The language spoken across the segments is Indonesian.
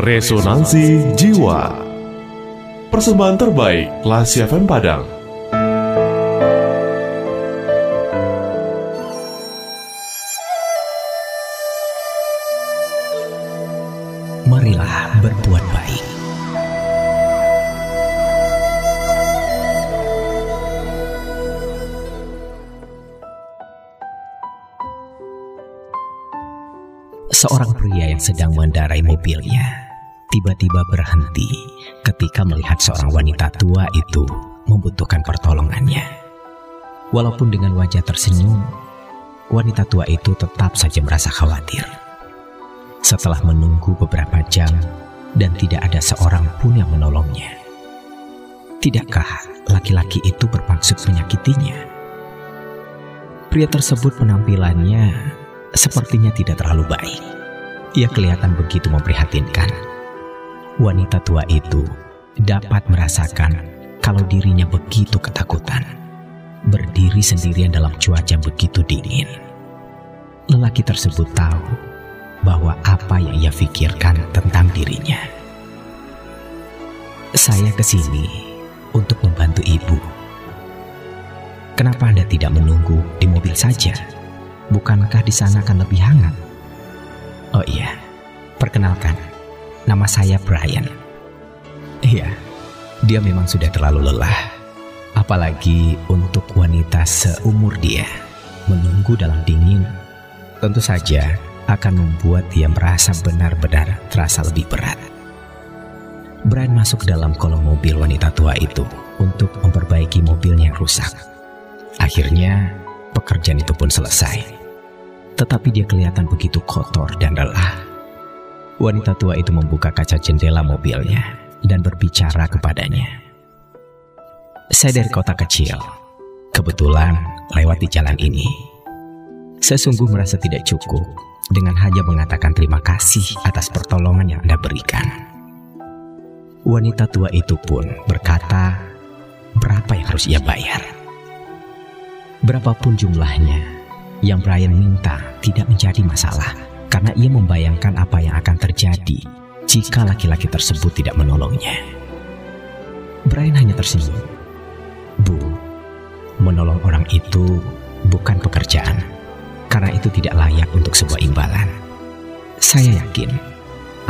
Resonansi Jiwa. Persembahan terbaik Lasi FM Padang. Marilah berbuat baik. Seorang pria yang sedang mengendarai mobilnya tiba-tiba berhenti ketika melihat seorang wanita tua itu membutuhkan pertolongannya. Walaupun dengan wajah tersenyum, wanita tua itu tetap saja merasa khawatir. Setelah menunggu beberapa jam dan tidak ada seorang pun yang menolongnya. Tidakkah laki-laki itu bermaksud menyakitinya? Pria tersebut penampilannya sepertinya tidak terlalu baik. Ia kelihatan begitu memprihatinkan. Wanita tua itu dapat merasakan kalau dirinya begitu ketakutan. Berdiri sendirian dalam cuaca begitu dingin. Lelaki tersebut tahu bahwa apa yang ia pikirkan tentang dirinya. Saya ke sini untuk membantu ibu. Kenapa Anda tidak menunggu di mobil saja? Bukankah di sana akan lebih hangat? Oh iya, perkenalkan, nama saya Brian. Iya, dia memang sudah terlalu lelah. Apalagi untuk wanita seumur dia, menunggu dalam dingin tentu saja akan membuat dia merasa benar-benar terasa lebih berat. Brian masuk dalam kolong mobil wanita tua itu untuk memperbaiki mobilnya yang rusak. Akhirnya, pekerjaan itu pun selesai tetapi dia kelihatan begitu kotor dan lelah. Wanita tua itu membuka kaca jendela mobilnya dan berbicara kepadanya. Saya dari kota kecil, kebetulan lewat di jalan ini. Saya sungguh merasa tidak cukup dengan hanya mengatakan terima kasih atas pertolongan yang Anda berikan. Wanita tua itu pun berkata, berapa yang harus ia bayar? Berapapun jumlahnya, yang Brian minta tidak menjadi masalah karena ia membayangkan apa yang akan terjadi jika laki-laki tersebut tidak menolongnya. Brian hanya tersenyum. Bu, menolong orang itu bukan pekerjaan karena itu tidak layak untuk sebuah imbalan. Saya yakin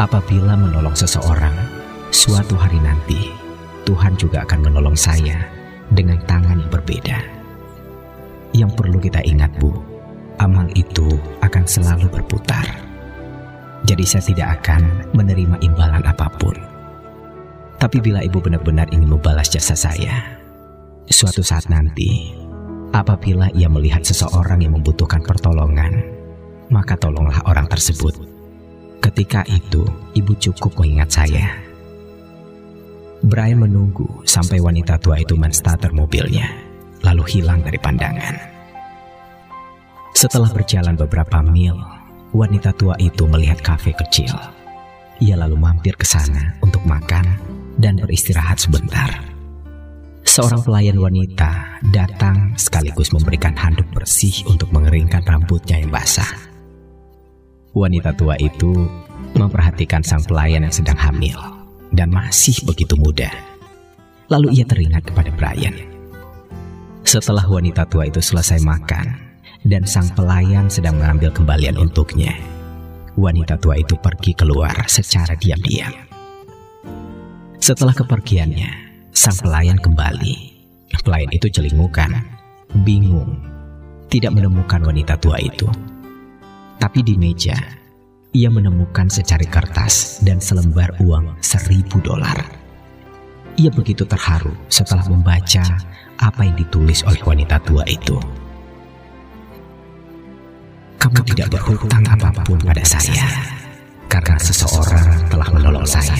apabila menolong seseorang suatu hari nanti Tuhan juga akan menolong saya dengan tangan yang berbeda. Yang perlu kita ingat, Bu, amal itu akan selalu berputar. Jadi saya tidak akan menerima imbalan apa pun. Tapi bila ibu benar-benar ingin membalas jasa saya, suatu saat nanti, apabila ia melihat seseorang yang membutuhkan pertolongan, maka tolonglah orang tersebut. Ketika itu, ibu cukup mengingat saya. Brian menunggu sampai wanita tua itu menstarter mobilnya, lalu hilang dari pandangan. Setelah berjalan beberapa mil, wanita tua itu melihat kafe kecil. Ia lalu mampir ke sana untuk makan dan beristirahat sebentar. Seorang pelayan wanita datang sekaligus memberikan handuk bersih untuk mengeringkan rambutnya yang basah. Wanita tua itu memperhatikan sang pelayan yang sedang hamil dan masih begitu muda. Lalu ia teringat kepada Brian. Setelah wanita tua itu selesai makan, dan sang pelayan sedang mengambil kembalian untuknya. Wanita tua itu pergi keluar secara diam-diam. Setelah kepergiannya, sang pelayan kembali. Pelayan itu celingukan, bingung, tidak menemukan wanita tua itu. Tapi di meja, ia menemukan secari kertas dan selembar uang seribu dolar. Ia begitu terharu setelah membaca apa yang ditulis oleh wanita tua itu. Kamu tidak berhutang apa pun pada saya, karena seseorang telah menolong saya.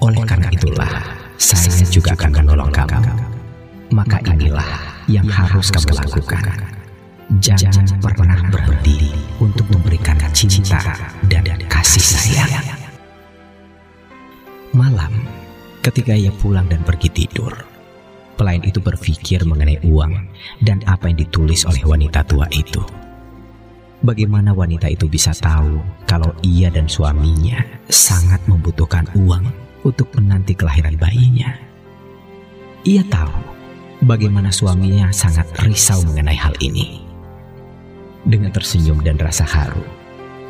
Oleh karena itulah, saya juga akan menolong kamu. Maka inilah yang harus kamu lakukan. Jangan pernah berhenti untuk memberikan cinta dan kasih sayang. Malam, ketika ia pulang dan pergi tidur, pelayan itu berpikir mengenai uang dan apa yang ditulis oleh wanita tua itu. Bagaimana wanita itu bisa tahu kalau ia dan suaminya sangat membutuhkan uang untuk menanti kelahiran bayinya? Ia tahu bagaimana suaminya sangat risau mengenai hal ini. Dengan tersenyum dan rasa haru,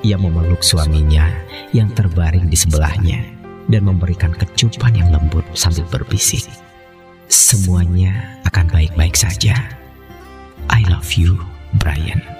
ia memeluk suaminya yang terbaring di sebelahnya dan memberikan kecupan yang lembut sambil berbisik. Semuanya akan baik-baik saja. I love you, Brian.